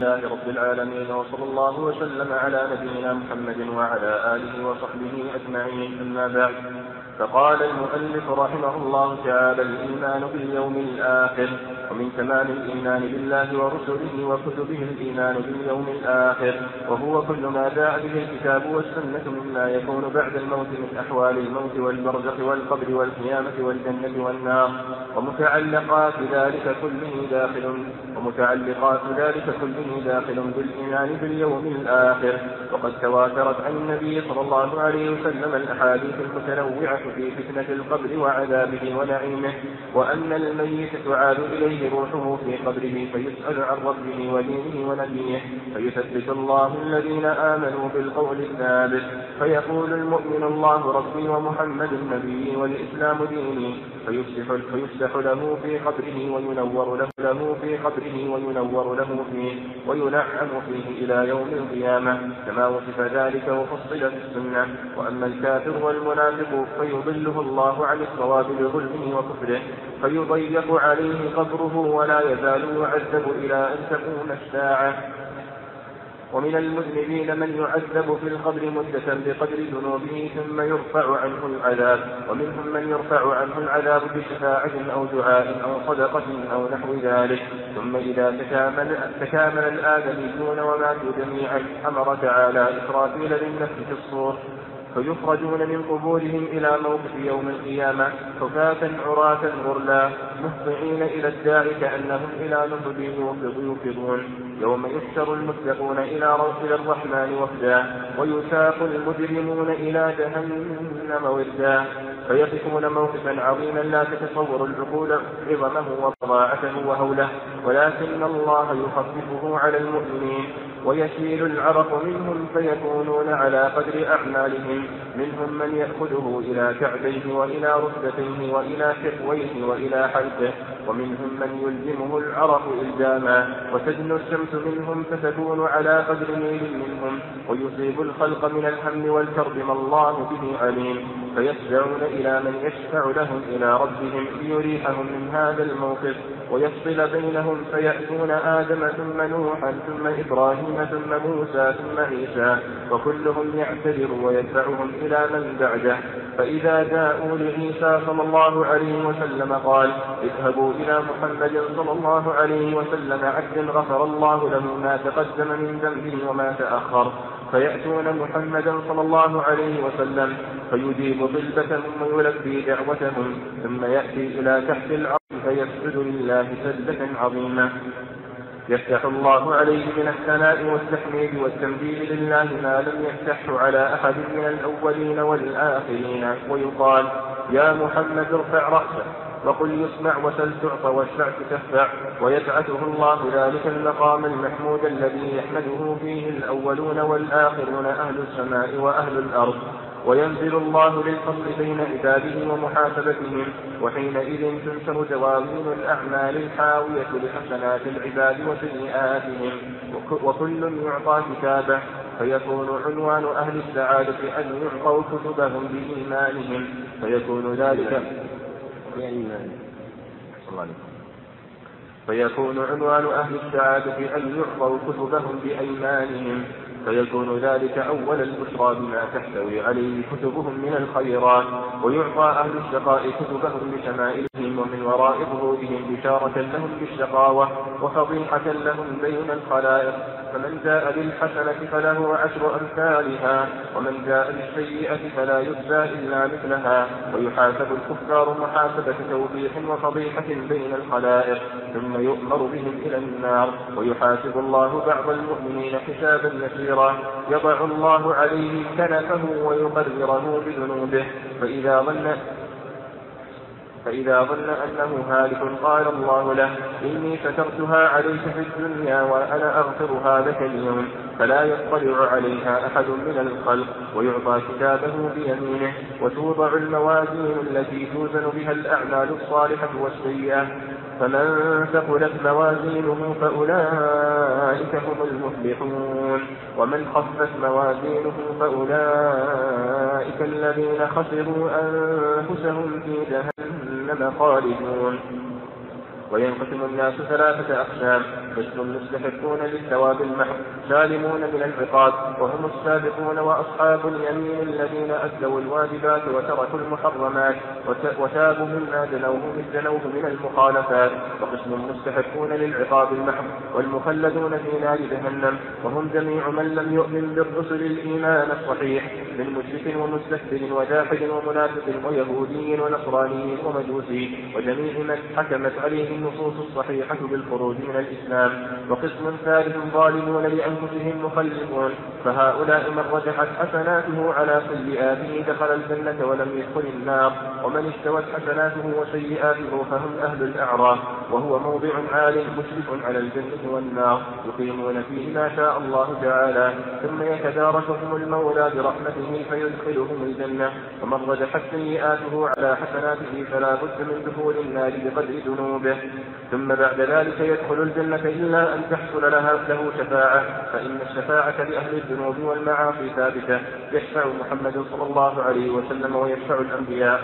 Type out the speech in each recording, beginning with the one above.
لله رب العالمين وصلى الله وسلم على نبينا محمد وعلى آله وصحبه أجمعين. أما بعد فقال المؤلف رحمه الله تعالى الإيمان باليوم الآخر ومن تمام الإيمان بالله ورسله وكتبه الإيمان باليوم الآخر وهو كل ما جاء به الكتاب والسنة مما يكون بعد الموت من أحوال الموت والبرزخ والقبر والقيامة والجنة والنار ومتعلقات ذلك كله داخل ومتعلقات ذلك كله داخل بالإيمان باليوم الآخر. وقد تواترت عن النبي صلى الله عليه وسلم الأحاديث المتنوعة في فتنة القبر وعذابه ونعيمه وأن الميت تعاد إليه روحه في قبره فيسأل عن ربه ودينه ونبيه فيثبت الله الذين آمنوا بالقول الثابت فيقول المؤمن الله ربي ومحمد نبيي والإسلام ديني فيفسح, فيفسح له في قبره وينور له, له في قبره وينور له فيه وينعم فيه إلى يوم القيامة كما وصف ذلك وفصل في السنة وأما الكافر والمنافق فيضله الله عن الصواب بظلمه وكفره فيضيق عليه قبره ولا يزال يعذب إلى أن تقوم الساعة. ومن المذنبين من يعذب في القبر مدة بقدر ذنوبه ثم يرفع عنه العذاب ومنهم من يرفع عنه العذاب بشفاعة أو دعاء أو صدقة أو نحو ذلك. ثم إذا تكامل, تكامل الآدميون وماتوا جميعا أمر تعالى إسرافيل بالنفس في الصور. فيخرجون من قبورهم إلى موقف يوم القيامة حفاة عراة غرلا مهطعين إلى الداع كأنهم إلى نصب يوقظون يوم يحشر المتقون إلى إلى الرحمن وفدا ويساق المجرمون إلى جهنم وردا. فيقفون موقفا عظيما لا تتصور العقول عظمه وضاعته وهوله ولكن الله يخففه على المؤمنين. ويسيل العرق منهم فيكونون على قدر أعمالهم. منهم من يأخذه إلى كعبيه وإلى ركبتيه وإلى حقويه وإلى حلقه. ومنهم من يلزمه العرق إلزاما. وتدنو الشمس منهم فتكون على قدر ميل منهم. ويصيب الخلق من الهم والكرب ما الله به عليم. فيسعون إلى من يشفع لهم إلى ربهم ليريحهم من هذا الموقف. ويفصل بينهم فيأتون آدم ثم نوحا ثم إبراهيم ثم موسى ثم عيسى وكلهم يعتذر ويدفعهم إلى من بعده. فإذا جاءوا لعيسى صلى الله عليه وسلم قال اذهبوا إلى محمد صلى الله عليه وسلم عبد غفر الله له ما تقدم من ذنبه وما تأخر. فيأتون محمدا صلى الله عليه وسلم فيجيب طلبتهم ويلبي دعوتهم ثم يأتي إلى تحت العرش فيسجد لله سجدة عظيمة. يفتح الله عليه من الثناء والتحميد والتمجيد لله ما لم يفتحه على أحد من الأولين والآخرين ويقال يا محمد ارفع رأسك. وقل يسمع وسل تعطى واشفع تشفع ويبعثه الله ذلك المقام المحمود الذي يحمده فيه الأولون والآخرون أهل السماء وأهل الأرض. وينزل الله للفصل بين عباده ومحاسبتهم وحينئذ تنشر دواوين الأعمال الحاوية لحسنات العباد وسيئاتهم. وكل يعطى كتابه فيكون عنوان أهل السعادة أن يعطوا كتبهم بإيمانهم. فيكون ذلك بإيمانهم فيكون عنوان أهل السعادة أن يعطوا كتبهم بأيمانهم. فيكون ذلك أول البشرى بما تحتوي عليه كتبهم من الخيرات ويعطى أهل الشقاء كتبهم بشمائلهم ومن وراء ظهورهم بشارة لهم بالشقاوة وفضيحة لهم بين الخلائق. فمن جاء بالحسنة فله عشر أمثالها ومن جاء بالسيئة فلا يجزى إلا مثلها. ويحاسب الكفار محاسبة توبيح وفضيحة بين الخلائق ثم يؤمر بهم إلى النار. ويحاسب الله بعض المؤمنين حسابا يسيرا يضع الله عليه كنفه ويقرره بذنوبه فإذا ظن فإذا ظن أنه هالك قال الله له إني سترتها عليك في الدنيا وأنا أغفرها لك اليوم فلا يطلع عليها أحد من الخلق ويعطى كتابه بيمينه وتوضع الموازين التي توزن بها الأعمال الصالحة والسيئة. فمن ثقلت موازينه فأولئك هم المفلحون. ومن خفت موازينه فأولئك الذين خسروا أنفسهم في جهنم. خالدون وينقسم الناس ثلاثة أقسام. قسم مستحقون للثواب المحض سالمون من العقاب وهم السابقون وأصحاب اليمين الذين أدوا الواجبات وتركوا المحرمات وتابوا مما جنوه جنوه من المخالفات. وقسم مستحقون للعقاب المحض والمخلدون في نار جهنم. وهم جميع من لم يؤمن بالرسل الإيمان الصحيح من مشرك ومستكبر وجاحد ومنافق ويهودي ونصراني ومجوسي. وجميع من حكمت عليه النصوص الصحيحة بالخروج من الإسلام وقسم ثالث ظالمون لأنفسهم مخلفون فهؤلاء من رجحت حسناته على سيئاته دخل الجنة ولم يدخل النار ومن استوت حسناته وسيئاته فهم أهل الأعراف. وهو موضع عال مشرف على الجنة والنار. يقيمون فيه ما شاء الله تعالى. ثم يتداركهم المولى برحمته فيدخلهم الجنة. ومن رجحت سيئاته على حسناته فلا بد من دخول النار بقدر ذنوبه. ثم بعد ذلك يدخل الجنة إلا أن تحصل لها له شفاعة. فإن الشفاعة لأهل الذنوب والمعاصي ثابتة. يشفع محمد صلى الله عليه وسلم ويشفع الأنبياء.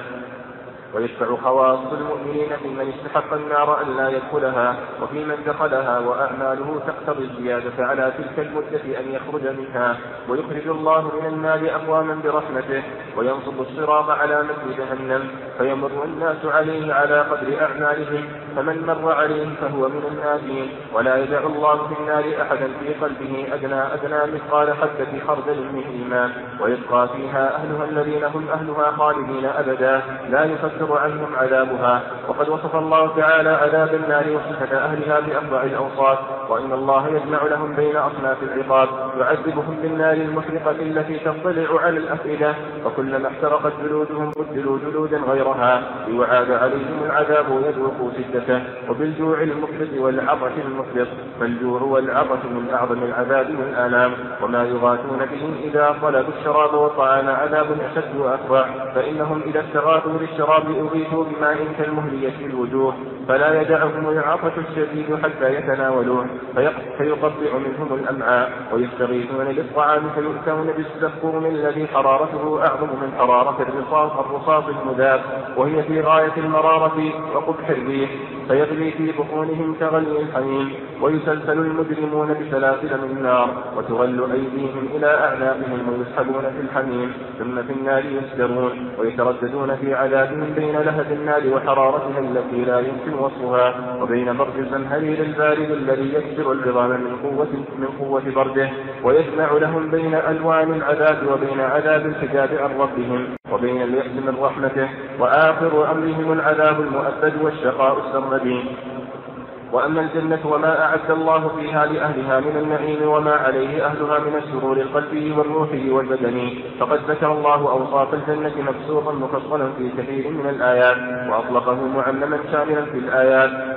ويشفع خواص المؤمنين في من استحق النار أن لا يدخلها وفي من دخلها وأعماله تقتضي الزيادة على تلك المدة أن يخرج منها. ويخرج الله من النار أقواما برحمته وينصب الصراط على مثل جهنم. فيمر الناس عليه على قدر أعمالهم فمن مر عليه فهو من الناجين ولا يدع الله في النار أحدا في قلبه أدنى أدنى مثقال حبة خردل من إيمان. ويبقى فيها أهلها الذين هم أهلها خالدين أبدا لا يكفر عنهم عذابها. وقد وصف الله تعالى عذاب النار وصفة أهلها بأربع الأوصاف. وإن الله يجمع لهم بين أصناف العقاب يعذبهم بالنار المحرقة التي تطلع على الأفئدة وكلما احترقت جلودهم بدلوا جلودا غيرها ليعاد عليهم العذاب ويذوقوا شدته. وبالجوع المفرط والعطش المفرط فالجوع والعطش من أعظم العذاب والآلام. وما يغاثون به إذا طلبوا الشراب والطعام عذاب أشد وأكبر. فإنهم إذا استغاثوا للشراب أغيثوا بماء كالمهل يشفي الوجوه. فلا يدعهم العطش الشديد حتى يتناولوه. فيقطع منهم الأمعاء ويستغيثون للطعام فيؤتون بالسقوم الذي حرارته أعظم من حرارة الرصاص الرصاص المذاب وهي في غاية المرارة وقبح الريح فيغلي في بطونهم كغلي الحميم ويسلسل المجرمون بسلاسل من نار وتغل أيديهم إلى أعناقهم ويسحبون في الحميم ثم في النار يسجرون ويترددون في عذابهم بين لهب النار وحرارتها التي لا يمكن وصفها وبين برد الزمهرير البارد الذي يكسر العظام من قوة من قوة برده ويجمع لهم بين ألوان العذاب وبين عذاب الحجاب عن ربهم وبين اليأس من رحمته وآخر أمرهم العذاب المؤبد والشقاء السرمدي. وأما الجنة وما أعد الله فيها لأهلها من النعيم وما عليه أهلها من السرور القلبي والروحي والبدني فقد ذكر الله أوصاف الجنة مبسوطا مفصلا في كثير من الآيات وأطلقه معلما شاملا في الآيات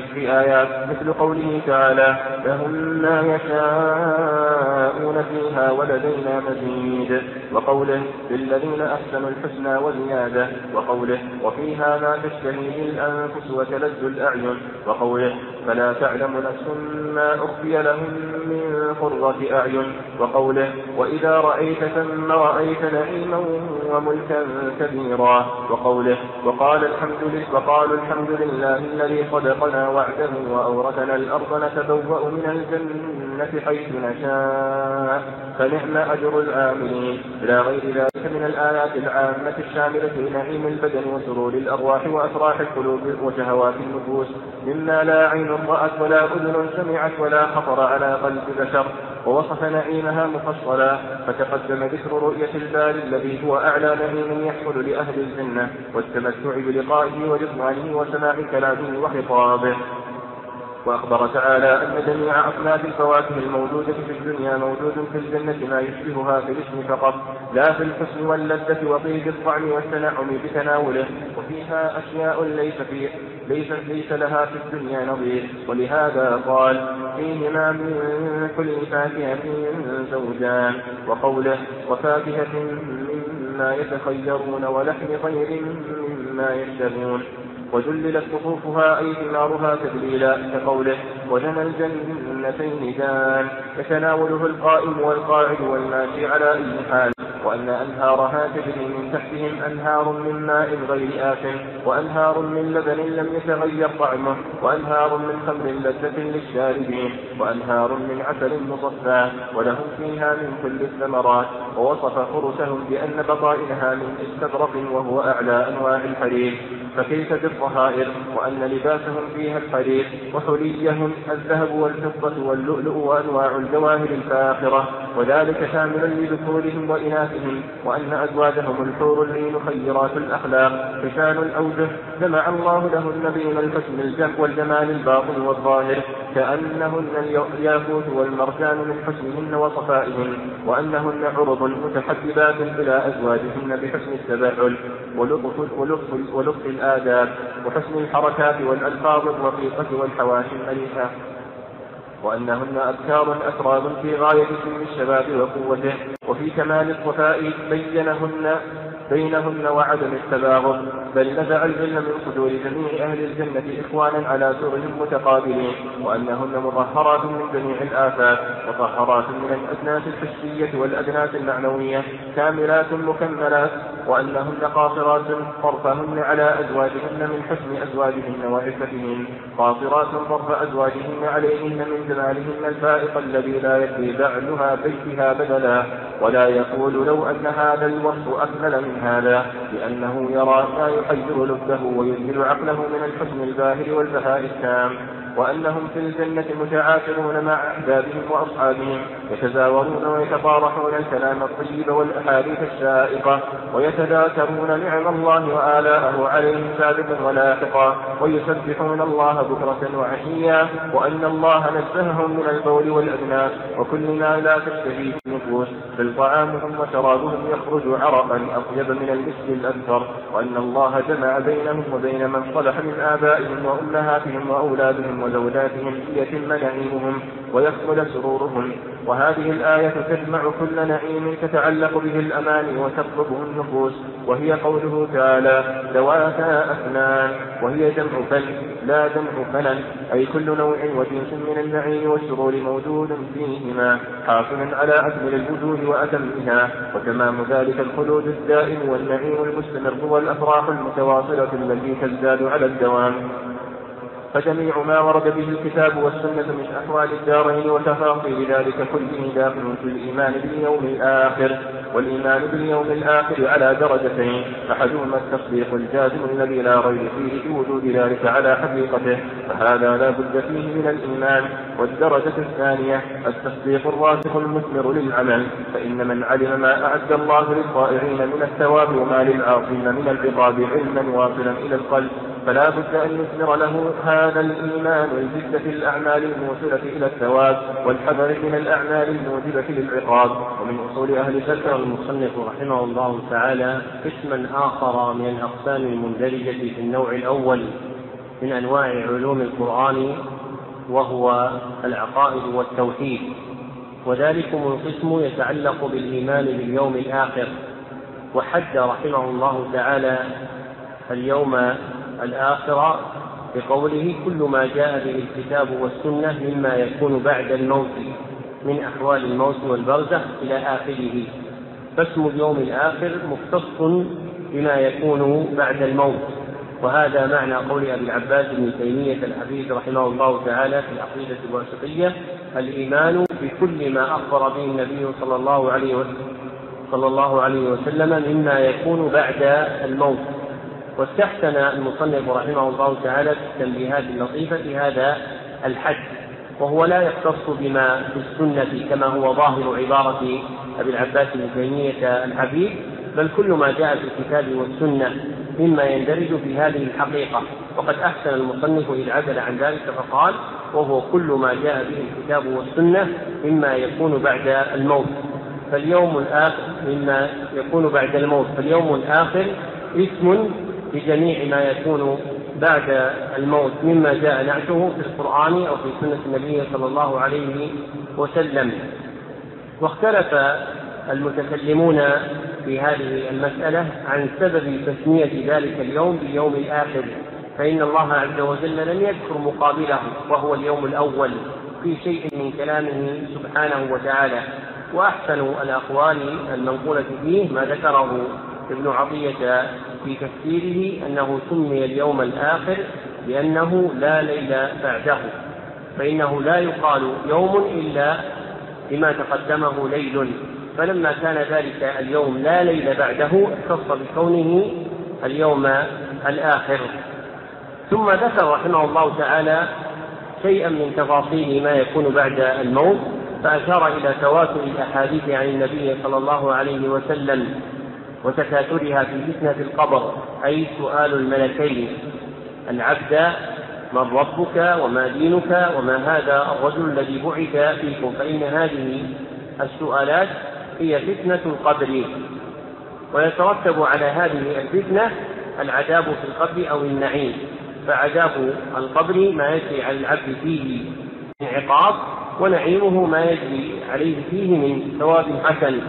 في آيات مثل قوله تعالى لهم ما يشاءون فيها ولدينا مزيد. وقوله للذين أحسنوا الحسنى وزيادة. وقوله وفيها ما تشتهيه الأنفس وتلذ الأعين. وقوله فلا تعلم نفس ما أخفي لهم من قرة أعين. وقوله وإذا رأيت ثم رأيت نعيما وملكا كبيرا. وقوله وقال الحمد لله وقالوا الحمد لله الذي صدقنا وعده وأورثنا الأرض نتبوأ من الجنة حيث نشاء فنعم أجر العاملين إلى غير ذلك من الآيات العامة الشاملة لنعيم البدن وسرور الأرواح وأفراح القلوب وشهوات النفوس. مما لا عين رأت ولا أذن سمعت ولا خطر على قلب بشر. ووصف نعيمها مفصلا فتقدم ذكر رؤية الباري الذي هو أعلى نعيم يحصل لأهل الجنة والتمتع بلقائه ورضوانه وسماع كلامه وخطابه. وأخبر تعالى أن جميع أصناف الفواكه الموجودة في الدنيا موجود في الجنة ما يشبهها في الاسم فقط لا في الحسن واللذة وطيب الطعم والتنعم بتناوله وفيها أشياء ليس في ليس ليس لها في الدنيا نظير ولهذا قال فيهما من كل فاكهة زوجان وقوله وفاكهة مما يتخيرون ولحم طير مما يشتهون. وجللت قطوفها أي ثمارها تدليلا كقوله وجنى الجنتين دان يتناوله القائم والقاعد والماشي على أي حال وأن أنهارها تجري من تحتهم أنهار من ماء غير آسن وأنهار من لبن لم يتغير طعمه وأنهار من خمر لذة للشاربين وأنهار من عسل مصفى ولهم فيها من كل الثمرات ووصف فرسهم بأن بطائنها من استبرق وهو أعلى أنواع الحرير. فكيف بالطهائر وأن لباسهم فيها الحرير وحليهم الذهب والفضة واللؤلؤ وأنواع الجواهر الفاخرة وذلك شاملا لذكورهم وإناثهم وأن أزواجهم الحور العين خيرات الأخلاق حسان الأوجه جمع الله لهن بين الحسن الجم والجمال الباطن والظاهر كأنهن الياقوت والمرجان من حسنهن وصفائهن وأنهن عرض متحببات إلى أزواجهن بحسن التباعل ولطف, ولطف, ولطف الآداب وحسن الحركات والألفاظ الرقيقة والحواشي الأنيفة وأنهن أبكار أسراب في غاية سن الشباب وقوته وفي كمال الصفاء بينهن بينهن وعدم التباغض. بل نزع العلم من صدور جميع أهل الجنة إخوانا على سرهم متقابلين وأنهن مطهرات من جميع الآفات مطهرات من الأدناس الحسية والأدناس المعنوية كاملات مكملات وأنهن قاصرات طرفهن على أزواجهن من حسن أزواجهن وعفتهن قاصرات طرف أزواجهن عليهن من جمالهن الفائق الذي لا يدري بعلها بيتها بدلا ولا يقول لو أن هذا الوصف أكمل من هذا لأنه يرى ما يحير لبه ويذهل عقله من الحسن الباهر والبهاء التام. وأنهم في الجنة متعاشرون مع أحبابهم وأصحابهم يتزاورون ويتطارحون الكلام الطيب والأحاديث الشائقة ويتذاكرون نعم الله وآلاءه عليهم سابقا ولاحقا ويسبحون الله بكرة وعشيا وأن الله نزههم من البول والأدناس وكل ما لا تشتهيه النفوس بل طعامهم وشرابهم يخرج عرقا أطيب من المسك الأكثر وأن الله جمع بينهم وبين من صلح من آبائهم وأمهاتهم وأولادهم وزوجاتهم ليتم نعيمهم ويكمل سرورهم. وهذه الآية تجمع كل نعيم تتعلق به الأمان وتطلبه النفوس. وهي قوله تعالى ذواتا أفنان وهي جمع فن لا جمع فنن. أي كل نوع وجنس من النعيم والسرور موجود فيهما حاصل على أكمل الوجود وأتمها. وتمام ذلك الخلود الدائم والنعيم المستمر والأفراح المتواصلة التي تزداد على الدوام. فجميع ما ورد به الكتاب والسنة من أحوال الدارين وتفاصيل ذلك كله داخل في الإيمان باليوم الآخر والإيمان باليوم الآخر على درجتين أحدهما التصديق الجازم الذي لا ريب فيه بوجود ذلك على حقيقته فهذا لا بد فيه من الإيمان. والدرجة الثانية التصديق الراسخ المثمر للعمل فإن من علم ما أعد الله للطائعين من الثواب وما للعاصين من العقاب علما واصلا إلى القلب فلا بد أن يثمر له هذا الإيمان الجد في الأعمال الموصلة إلى الثواب والحذر من الأعمال الموجبة للعقاب. ومن أصول أهل ذكر المصنف رحمه الله تعالى قسما آخر من الأقسام المندرجة في النوع الأول من أنواع علوم القرآن وهو العقائد والتوحيد. وذلكم القسم يتعلق بالإيمان باليوم الآخر. وحد رحمه الله تعالى اليوم الآخرة بقوله كل ما جاء به الكتاب والسنة مما يكون بعد الموت من أحوال الموت والبرزخ إلى آخره. فاسم اليوم الآخر مختص بما يكون بعد الموت. وهذا معنى قول أبي العباس بن تيمية الحفيظ رحمه الله تعالى في العقيدة الواسطية الإيمان بكل ما أخبر به النبي صلى الله عليه وسلم صلى الله عليه وسلم مما يكون بعد الموت. واستحسن المصنف رحمه الله تعالى في التنبيهات اللطيفة هذا الحد وهو لا يختص بما في السنة كما هو ظاهر عبارة أبي العباس بن تيمية الحبيب بل كل ما جاء في الكتاب والسنة مما يندرج في هذه الحقيقة. وقد أحسن المصنف إذ عدل عن ذلك فقال وهو كل ما جاء به الكتاب والسنة مما يكون بعد الموت فاليوم الآخر مما يكون بعد الموت فاليوم الآخر اسم بجميع ما يكون بعد الموت مما جاء نعته في القرآن أو في سنة النبي صلى الله عليه وسلم. واختلف المتكلمون في هذه المسألة عن سبب تسمية ذلك اليوم باليوم الآخر. فإن الله عز وجل لم يذكر مقابله وهو اليوم الأول في شيء من كلامه سبحانه وتعالى. وأحسن الأقوال المنقولة فيه ما ذكره. ابن عطية في تفسيره أنه سمي اليوم الآخر لأنه لا ليل بعده فإنه لا يقال يوم إلا لما تقدمه ليل فلما كان ذلك اليوم لا ليل بعده اختص بكونه اليوم الآخر. ثم ذكر رحمه الله تعالى شيئا من تفاصيل ما يكون بعد الموت فأشار إلى تواتر الأحاديث عن النبي صلى الله عليه وسلم وتكاثرها في فتنة القبر أي سؤال الملكين. العبد من ربك وما دينك وما هذا الرجل الذي بعث فيكم؟ فإن هذه السؤالات هي فتنة القبر. ويترتب على هذه الفتنة العذاب في القبر أو النعيم. فعذاب القبر ما يجري على العبد فيه من عقاب ونعيمه ما يجري عليه فيه من ثواب حسن.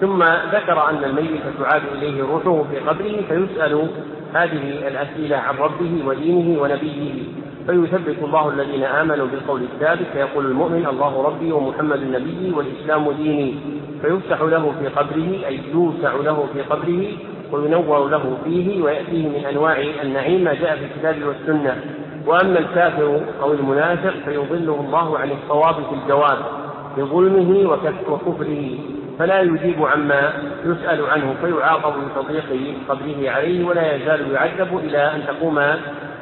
ثم ذكر أن الميت تعاد إليه روحه في قبره فيسأل هذه الأسئلة عن ربه ودينه ونبيه. فيثبت الله الذين آمنوا بالقول الثابت فيقول المؤمن الله ربي ومحمد نبيي والإسلام ديني. فيفتح له في قبره أي يوسع له في قبره وينور له فيه ويأتيه من أنواع النعيم ما جاء في الكتاب والسنة. وأما الكافر أو المنافق فيضله الله عن الصواب في الجواب بظلمه وكفره. فلا يجيب عما يسأل عنه فيعاقب بتضييق قبره عليه ولا يزال يعذب إلى أن تقوم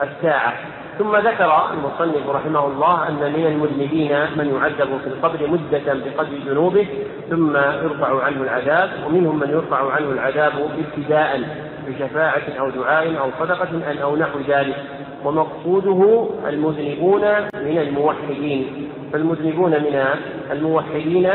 الساعة. ثم ذكر المصنف رحمه الله أن من المذنبين من يعذب في القبر مدة بقدر ذنوبه ثم يرفع عنه العذاب ومنهم من يرفع عنه العذاب ابتداء بشفاعة أو دعاء أو صدقة أو نحو ذلك. ومقصوده المذنبون من الموحدين. فالمذنبون من الموحدين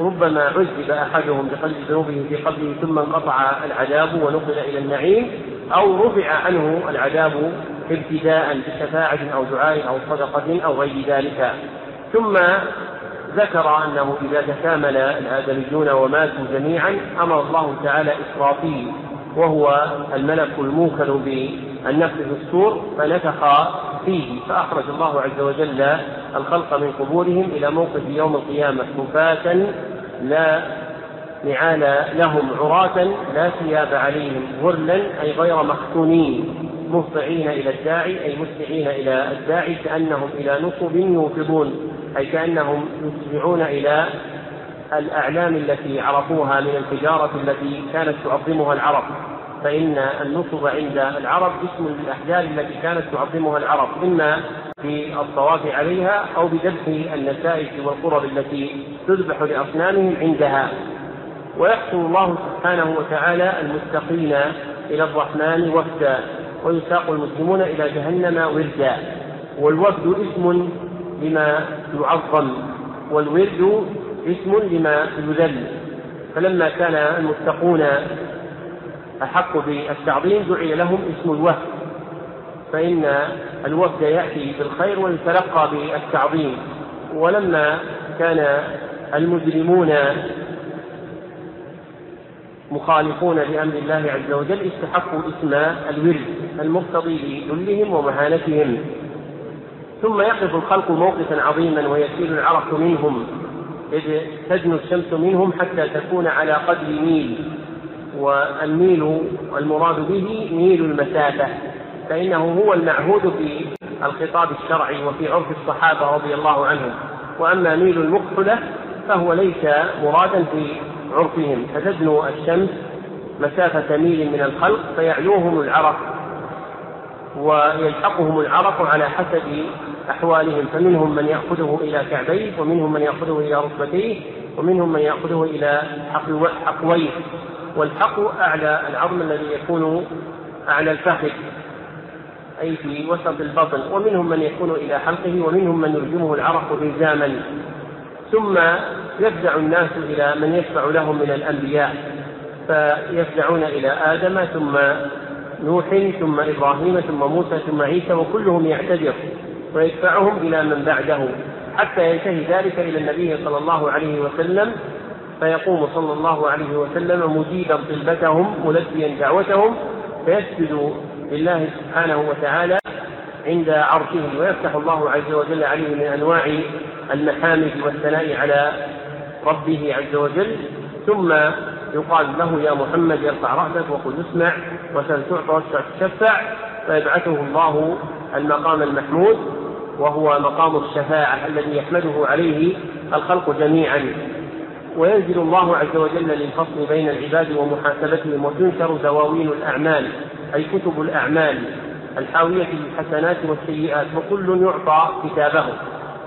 ربما عذب أحدهم بقدر ذنوبه في قبره ثم انقطع العذاب ونقل إلى النعيم أو رفع عنه العذاب ابتداء بشفاعة أو دعاء أو صدقة أو غير ذلك. ثم ذكر أنه إذا تكامل الآدميون وماتوا جميعا أمر الله تعالى إسرافيل وهو الملك الموكل بالنفخ في الصور فنفخ فيه فأخرج الله عز وجل الخلق من قبورهم إلى موقف يوم القيامة كفاة لا نعال لهم عراة لا ثياب عليهم غرلا أي غير مختونين مهطعين إلى الداعي أي مسرعين إلى الداعي كأنهم إلى نصب يوقظون أي كأنهم يسرعون إلى الأعلام التي عرفوها من الحجارة التي كانت تعظمها العرب. فإن النصب عند العرب اسم للأحجار التي كانت تعظمها العرب. إما في الطواف عليها أو بذبح النسائج والقرب التي تذبح لأصنامهم عندها. ويحصل الله سبحانه وتعالى المتقين إلى الرحمن وفدا ويساق المسلمون إلى جهنم وردا. والوفد اسم لما يعظم والورد اسم لما يذل. فلما كان المتقون أحق بالتعظيم دعي لهم اسم الوفد. فإن الوفد يأتي بالخير ويتلقى بالتعظيم. ولما كان المجرمون مخالفون لأمر الله عز وجل استحقوا اسم الورد المقتضي لذلهم ومهانتهم. ثم يقف الخلق موقفا عظيما ويسيل العرق منهم إذ تدنو الشمس منهم حتى تكون على قدر ميل والميل المراد به ميل المسافة. فإنه هو المعهود في الخطاب الشرعي وفي عرف الصحابة رضي الله عنهم. وأما ميل المقتلة فهو ليس مرادا في عرفهم. فتدنو الشمس مسافة ميل من الخلق فيعلوهم العرق ويلحقهم العرق على حسب أحوالهم. فمنهم من يأخذه إلى كعبيه ومنهم من يأخذه إلى ركبتيه ومنهم من يأخذه إلى حقويه. والحقو أعلى العظم الذي يكون أعلى الفخذ. أي في وسط البطن ومنهم من يكون إلى حلقه ومنهم من يلزمه العرق إلزاما ثم يفزع الناس إلى من يشفع لهم من الأنبياء. فيفزعون إلى آدم ثم نوح ثم إبراهيم ثم موسى ثم عيسى وكلهم يعتذر. ويدفعهم إلى من بعده. حتى ينتهي ذلك إلى النبي صلى الله عليه وسلم. فيقوم صلى الله عليه وسلم مجيبا طلبتهم ملبيا دعوتهم. فيسجد لله سبحانه وتعالى عند عرشه ويفتح الله عز وجل عليه من أنواع المحامد والثناء على ربه عز وجل. ثم يقال له يا محمد ارفع رأسك وقل اسمع وسل تعطى تشفع. فيبعثه الله المقام المحمود وهو مقام الشفاعة الذي يحمده عليه الخلق جميعا. وينزل الله عز وجل للفصل بين العباد ومحاسبتهم وتنشر دواوين الأعمال. أي كتب الأعمال الحاوية للحسنات والسيئات وكل يعطى كتابه.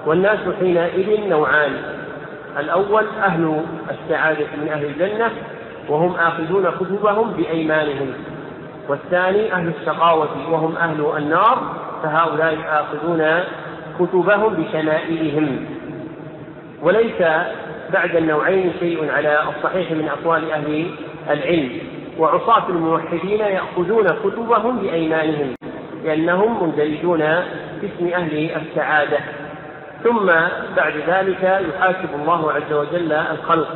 والناس حينئذ نوعان. الأول أهل السعادة من أهل الجنة وهم آخذون كتبهم بأيمانهم. والثاني أهل الشقاوة وهم أهل النار فهؤلاء آخذون كتبهم بشمائلهم. وليس بعد النوعين شيء على الصحيح من أقوال أهل العلم. وعصاة الموحدين يأخذون كتبهم بأيمانهم لأنهم مندرجون في اسم أهل السعادة. ثم بعد ذلك يحاسب الله عز وجل الخلق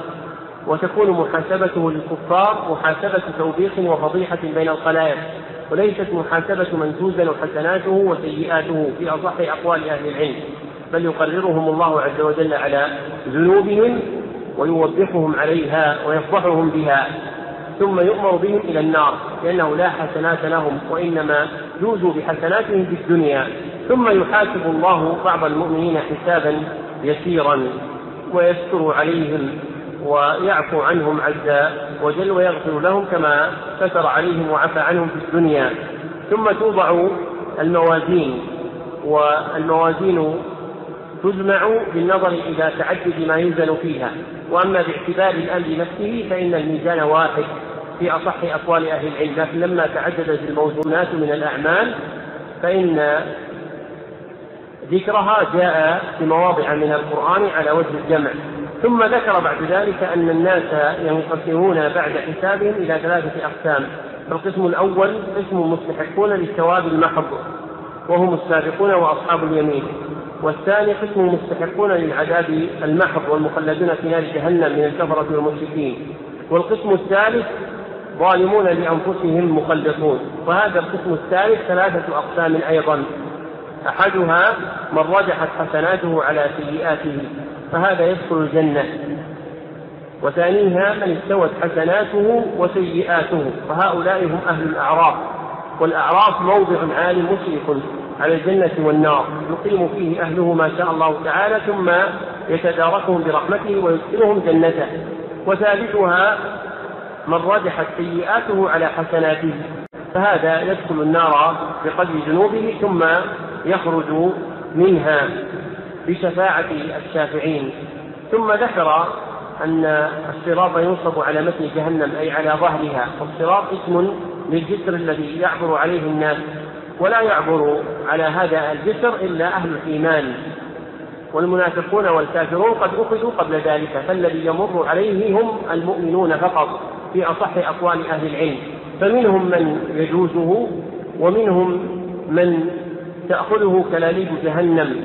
وتكون محاسبته للكفار محاسبة توبيخ وفضيحة بين الخلائق وليست محاسبة من توزن حسناته وسيئاته في أصح أقوال أهل العلم بل يقررهم الله عز وجل على ذنوبهم ويوبخهم عليها ويفضحهم بها. ثم يؤمر بهم إلى النار لأنه لا حسنات لهم وإنما جوزوا بحسناتهم في الدنيا. ثم يحاسب الله بعض المؤمنين حسابا يسيرا ويستر عليهم ويعفو عنهم عز وجل ويغفر لهم كما ستر عليهم وعفى عنهم في الدنيا. ثم توضع الموازين والموازين تجمع بالنظر إلى تعدد ما يوزن فيها. وأما باعتبار الأمر نفسه فإن الميزان واحد. في أصح أقوال أهل العلم لكن لما تعددت الموزونات من الأعمال فإن ذكرها جاء في مواضع من القرآن على وجه الجمع. ثم ذكر بعد ذلك أن الناس ينقسمون بعد حسابهم إلى ثلاثة أقسام. القسم الأول قسم مستحقون للثواب المحض وهم السابقون وأصحاب اليمين. والثاني قسم مستحقون للعذاب المحض والمخلدون في نار جهنم من الكفرة والمشركين. والقسم الثالث ظالمون لأنفسهم مخلصون. وهذا القسم الثالث ثلاثة أقسام أيضا. أحدها من رجحت حسناته على سيئاته فهذا يدخل الجنة. وثانيها من استوت حسناته وسيئاته فهؤلاء هم أهل الأعراف. والأعراف موضع عال مشرف على الجنة والنار. يقيم فيه أهله ما شاء الله تعالى ثم يتداركهم برحمته ويدخلهم جنته. وثالثها من رجحت سيئاته على حسناته فهذا يدخل النار بقدر ذنوبه ثم يخرج منها بشفاعة الشافعين. ثم ذكر أن الصراط ينصب على متن جهنم أي على ظهرها والصراط اسم للجسر الذي يعبر عليه الناس ولا يعبر على هذا الجسر إلا أهل الإيمان. والمنافقون والكافرون قد أخذوا قبل ذلك فالذي يمر عليه هم المؤمنون فقط. في أصح أقوال أهل العلم. فمنهم من يجوزه ومنهم من تأخذه كلاليب جهنم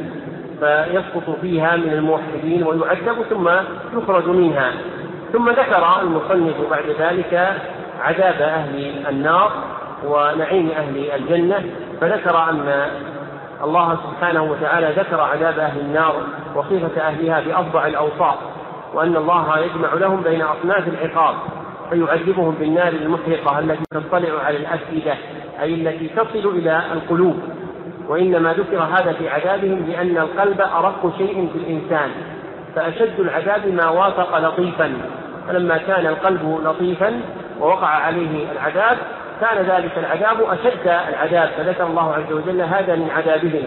فيسقط فيها من الموحدين ويعذب ثم يخرج منها. ثم ذكر المصنف بعد ذلك عذاب أهل النار ونعيم أهل الجنة. فذكر أن الله سبحانه وتعالى ذكر عذاب أهل النار وصفة أهلها بأفضع الأوصاف وأن الله يجمع لهم بين أصناف العقاب. فيعذبهم بالنار المحرقة التي تطلع على الأفئدة أي التي تصل إلى القلوب. وإنما ذكر هذا في عذابهم لأن القلب أرق شيء في الإنسان فأشد العذاب ما وافق لطيفا. فلما كان القلب لطيفا ووقع عليه العذاب كان ذلك العذاب أشد العذاب. فذكر الله عز وجل هذا من عذابهم.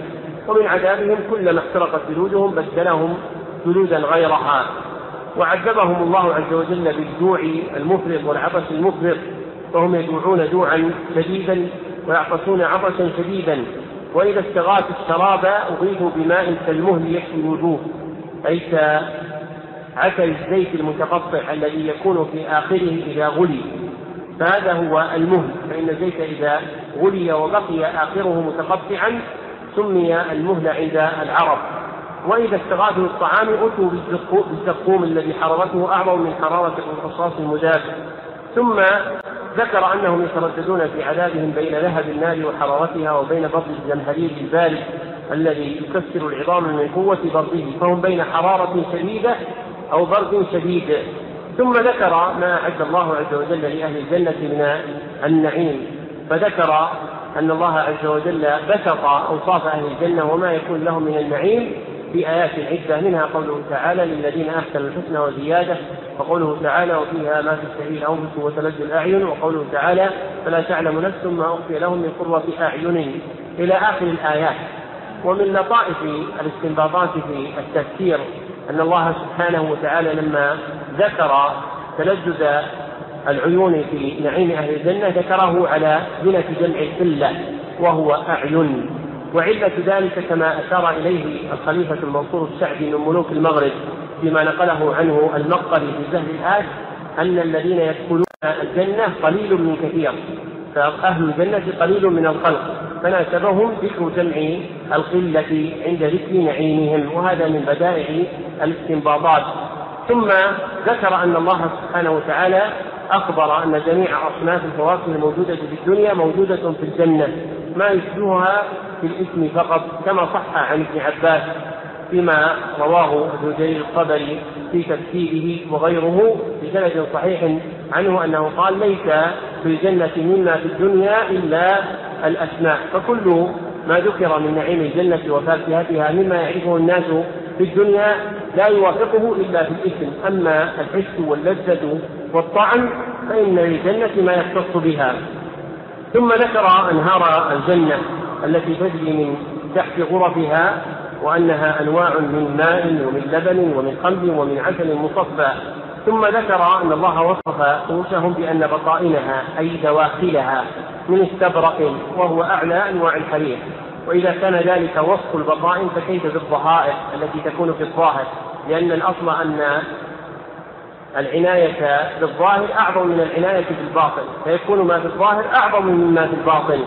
ومن عذابهم كلما احترقت جلودهم بدلهم جلودا غيرها. وعذبهم الله عز وجل بالجوع المفرط والعطش المفرط فهم يجوعون جوعا شديدا ويعطشون عطشا شديدا. وإذا استغاثوا الشراب أغيثوا بماء كالمهل يكفي الوجوه. أي كعسل الزيت المتقطع الذي يكون في آخره إذا غلي. فهذا هو المهل فإن الزيت إذا غلي وبقي آخره متقطعا سمي المهل عند العرب. وإذا استغاثوا الطعام أتوا بالزقوم الذي حرارته أعظم من حرارة الرصاص المذاب ثم ذكر أنهم يترددون في عذابهم بين لهب النار وحرارتها وبين برد الزمهرير البارد الذي يكسر العظام من قوة برده فهم بين حرارة شديدة أو برد شديد. ثم ذكر ما أعد الله عز وجل لأهل الجنة من النعيم. فذكر أن الله عز وجل بسط أوصاف أهل الجنة وما يكون لهم من النعيم في آيات عدة منها قوله تعالى للذين أحسنوا الحسنى وزيادة. وقوله تعالى وفيها ما تشتهي الأنفس وتلذ الأعين. وقوله تعالى فلا تعلم نفس ما أخفي لهم من قرة أعين. إلى آخر الآيات. ومن لطائف الاستنباطات في التفسير أن الله سبحانه وتعالى لما ذكر تلذذ العيون في نعيم أهل الجنة ذكره على زنة جمع القلة وهو أعين. وعلة ذلك كما أشار إليه الخليفة المنصور السعدي من ملوك المغرب فيما نقله عنه المقري في زهر الآد أن الذين يدخلون الجنة قليل من كثير فأهل الجنة قليل من الخلق فناسبهم ذكر جمع القلة عند ذكر نعيمهم وهذا من بدائع الاستنباطات. ثم ذكر أن الله سبحانه وتعالى أخبر أن جميع أصناف الفواكه الموجودة في الدنيا موجودة في الجنة. ما يشبهها في الاسم فقط كما صح عن ابن عباس فيما رواه ابن جرير الطبري في تفسيره وغيره بسند صحيح عنه أنه قال ليس في الجنة مما في الدنيا إلا الأسماء. فكل ما ذكر من نعيم الجنة وفاكهتها مما يعرفه الناس في الدنيا لا يوافقه إلا في الاسم. أما الحس واللذة والطعم فإن للجنة ما يختص بها. ثم ذكر أنهار الجنة التي تجري من تحت غرفها وأنها أنواع من ماء ومن لبن ومن خمر ومن عسل مصفى. ثم ذكر أن الله وصف رؤوسهم بأن بطائنها أي دواخلها من استبرق وهو أعلى أنواع الحرير. وإذا كان ذلك وصف البطائن فكيف بالظهائر التي تكون في الظاهر؟ لأن الأصل أن العناية بالظاهر أعظم من العناية بالباطن. فيكون ما في الظاهر أعظم مما في الباطن.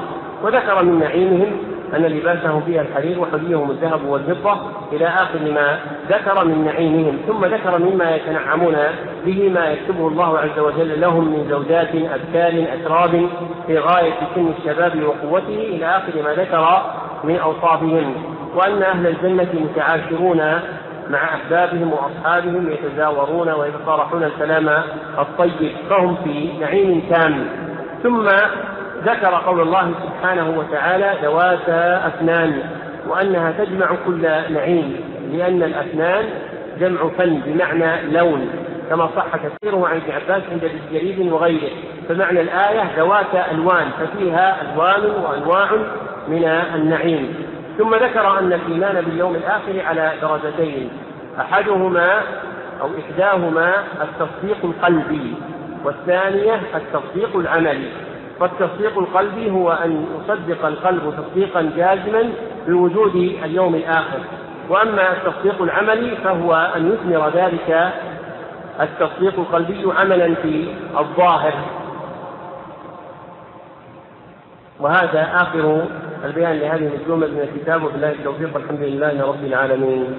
وذكر من نعيمهم أن لباسهم فيها الحرير وحليهم الذهب والفضة إلى آخر ما ذكر من نعيمهم. ثم ذكر مما يتنعمون به ما يكتبه الله عز وجل لهم من زوجات أبكار أتراب في غاية سن الشباب وقوته إلى آخر ما ذكر من أوصافهم. وأن أهل الجنة متعاشرون مع أحبابهم وأصحابهم يتزاورون ويتصارحون الكلام الطيب فهم في نعيم تام. ثم ذكر قول الله سبحانه وتعالى ذواتا أفنان وأنها تجمع كل نعيم لأن الأفنان جمع فن بمعنى لون كما صح كثيره عن ابن عباس عند ابن جرير وغيره. فمعنى الآية ذوات ألوان ففيها ألوان وأنواع من النعيم. ثم ذكر أن الإيمان باليوم الآخر على درجتين أحدهما أو إحداهما التصديق القلبي والثانية التصديق العملي. فالتصديق القلبي هو أن يصدق القلب تصديقا جازما بوجود اليوم الآخر. وأما التصديق العملي فهو أن يثمر ذلك التصديق القلبي عملا في الظاهر. وهذا آخر البيان لهذه الجمل من الكتاب. وبالله التوفيق. الحمد لله رب العالمين.